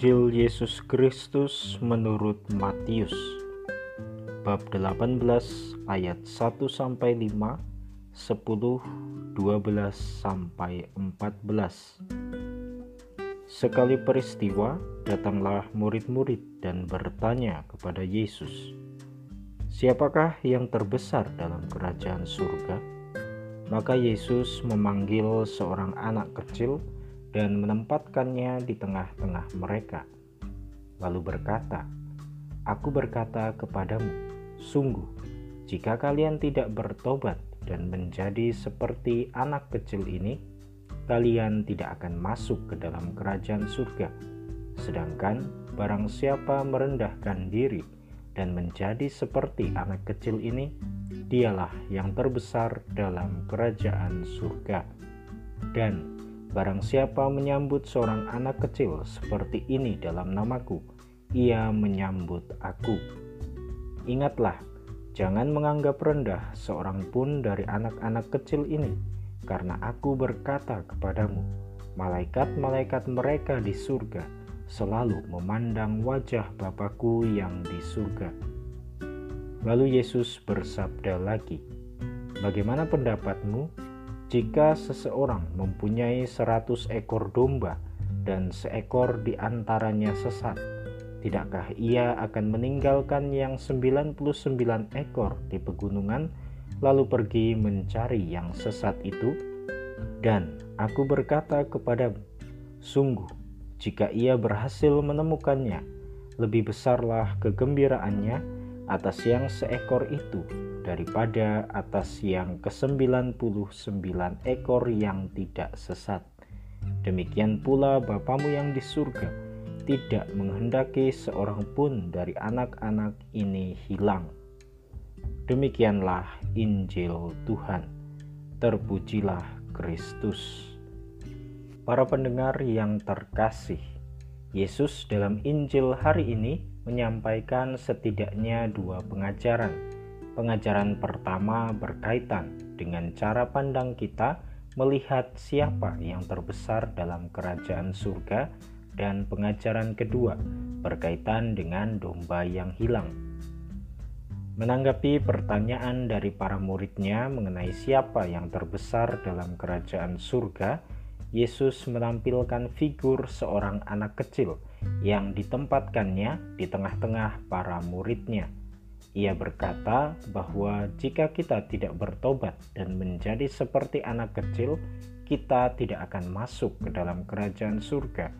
Injil Yesus Kristus menurut Matius bab 18 ayat 1 sampai 5, 10, 12 sampai 14. Sekali peristiwa, datanglah murid-murid dan bertanya kepada Yesus, "Siapakah yang terbesar dalam kerajaan surga?" Maka Yesus memanggil seorang anak kecil dan menempatkannya di tengah-tengah mereka. Lalu berkata, "Aku berkata kepadamu, sungguh, jika kalian tidak bertobat dan menjadi seperti anak kecil ini, kalian tidak akan masuk ke dalam kerajaan surga. Sedangkan barang siapa merendahkan diri dan menjadi seperti anak kecil ini, dialah yang terbesar dalam kerajaan surga." Dan Barang siapa menyambut seorang anak kecil seperti ini dalam namaku, ia menyambut aku. Ingatlah, jangan menganggap rendah seorang pun dari anak-anak kecil ini, karena aku berkata kepadamu, malaikat-malaikat mereka di surga selalu memandang wajah Bapakku yang di surga. Lalu Yesus bersabda lagi, Bagaimana pendapatmu jika seseorang mempunyai seratus ekor domba dan seekor di antaranya sesat, tidakkah ia akan meninggalkan yang 99 ekor di pegunungan lalu pergi mencari yang sesat itu? Dan aku berkata kepadamu, sungguh, jika ia berhasil menemukannya, lebih besarlah kegembiraannya atas yang seekor itu daripada atas yang ke-99 ekor yang tidak sesat. Demikian pula Bapamu yang di surga tidak menghendaki seorang pun dari anak-anak ini hilang. Demikianlah Injil Tuhan. Terpujilah Kristus. Para pendengar yang terkasih, Yesus dalam Injil hari ini menyampaikan setidaknya dua pengajaran. Pengajaran pertama berkaitan dengan cara pandang kita melihat siapa yang terbesar dalam kerajaan surga, dan pengajaran kedua berkaitan dengan domba yang hilang. Menanggapi pertanyaan dari para muridnya mengenai siapa yang terbesar dalam kerajaan surga, Yesus menampilkan figur seorang anak kecil yang ditempatkannya di tengah-tengah para muridnya. Ia berkata bahwa jika kita tidak bertobat dan menjadi seperti anak kecil, kita tidak akan masuk ke dalam kerajaan surga.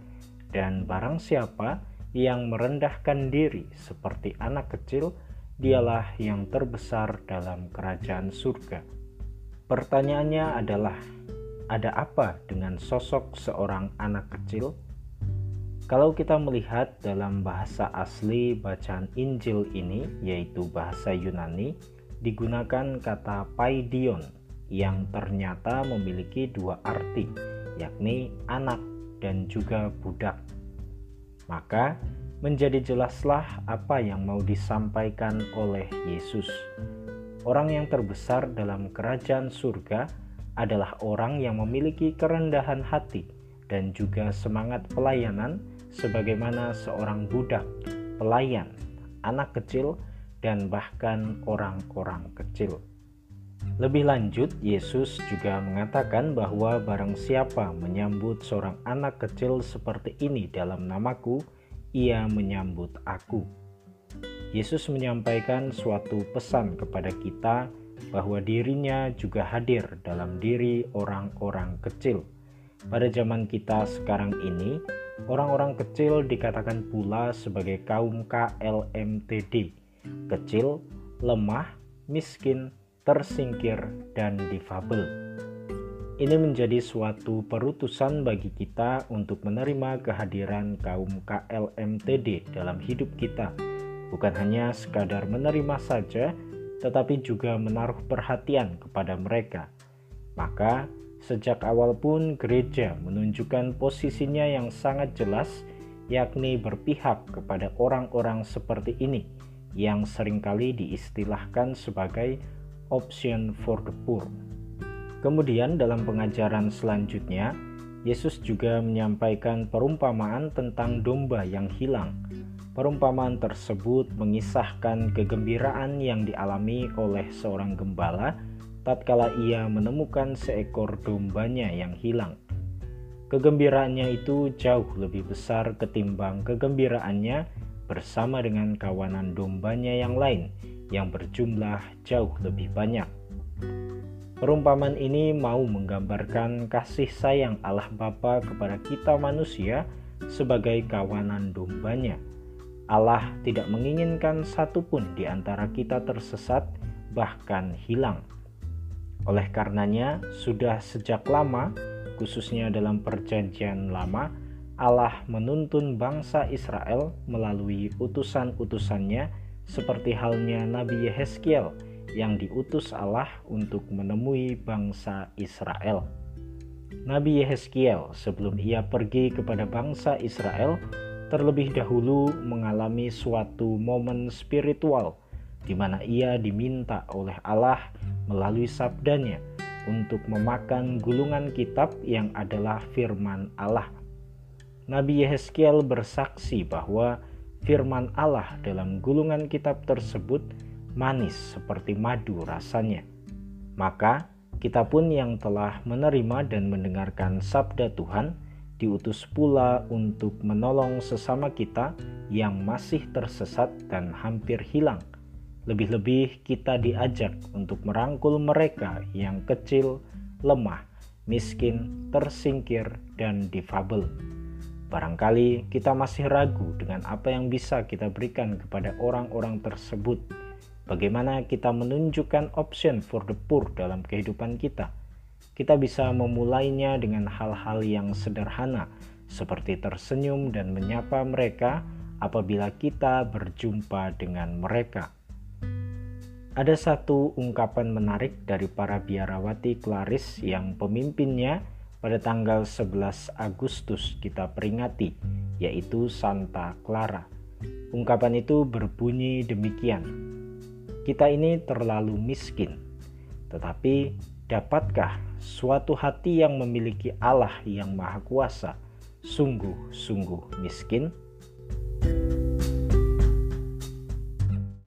Dan barang siapa yang merendahkan diri seperti anak kecil, dialah yang terbesar dalam kerajaan surga. Pertanyaannya adalah, ada apa dengan sosok seorang anak kecil? Kalau kita melihat dalam bahasa asli bacaan Injil ini, yaitu bahasa Yunani, digunakan kata paidion yang ternyata memiliki dua arti, yakni anak dan juga budak. Maka menjadi jelaslah apa yang mau disampaikan oleh Yesus. Orang yang terbesar dalam kerajaan surga adalah orang yang memiliki kerendahan hati dan juga semangat pelayanan sebagaimana seorang budak, pelayan, anak kecil, dan bahkan orang-orang kecil. Lebih lanjut, Yesus juga mengatakan bahwa barang siapa menyambut seorang anak kecil seperti ini dalam namaku, ia menyambut aku. Yesus menyampaikan suatu pesan kepada kita bahwa dirinya juga hadir dalam diri orang-orang kecil. Pada zaman kita sekarang ini, orang-orang kecil dikatakan pula sebagai kaum KLMTD, kecil, lemah, miskin, tersingkir, dan difabel. Ini menjadi suatu perutusan bagi kita untuk menerima kehadiran kaum KLMTD dalam hidup kita, bukan hanya sekadar menerima saja, tetapi juga menaruh perhatian kepada mereka. Maka, sejak awal pun gereja menunjukkan posisinya yang sangat jelas, yakni berpihak kepada orang-orang seperti ini yang sering kali diistilahkan sebagai option for the poor. Kemudian dalam pengajaran selanjutnya, Yesus juga menyampaikan perumpamaan tentang domba yang hilang. Perumpamaan tersebut mengisahkan kegembiraan yang dialami oleh seorang gembala tatkala ia menemukan seekor dombanya yang hilang. Kegembiraannya itu jauh lebih besar ketimbang kegembiraannya bersama dengan kawanan dombanya yang lain yang berjumlah jauh lebih banyak. Perumpamaan ini mau menggambarkan kasih sayang Allah Bapa kepada kita manusia sebagai kawanan dombanya. Allah tidak menginginkan satupun di antara kita tersesat, bahkan hilang. Oleh karenanya, sudah sejak lama, khususnya dalam Perjanjian Lama, Allah menuntun bangsa Israel melalui utusan-utusannya, seperti halnya Nabi Yehezkiel yang diutus Allah untuk menemui bangsa Israel. Nabi Yehezkiel sebelum ia pergi kepada bangsa Israel terlebih dahulu mengalami suatu momen spiritual di mana ia diminta oleh Allah melalui sabdanya untuk memakan gulungan kitab yang adalah firman Allah. Nabi Yehezkiel bersaksi bahwa firman Allah dalam gulungan kitab tersebut manis seperti madu rasanya. Maka kita pun yang telah menerima dan mendengarkan sabda Tuhan diutus pula untuk menolong sesama kita yang masih tersesat dan hampir hilang. Lebih-lebih kita diajak untuk merangkul mereka yang kecil, lemah, miskin, tersingkir, dan difabel. Barangkali kita masih ragu dengan apa yang bisa kita berikan kepada orang-orang tersebut Bagaimana kita menunjukkan option for the poor dalam kehidupan kita? Kita bisa memulainya dengan hal-hal yang sederhana, seperti tersenyum dan menyapa mereka apabila kita berjumpa dengan mereka. Ada satu ungkapan menarik dari para biarawati Claris yang pemimpinnya pada tanggal 11 Agustus kita peringati, yaitu Santa Clara. Ungkapan itu berbunyi demikian: kita ini terlalu miskin. Tetapi dapatkah suatu hati yang memiliki Allah yang Maha Kuasa sungguh-sungguh miskin?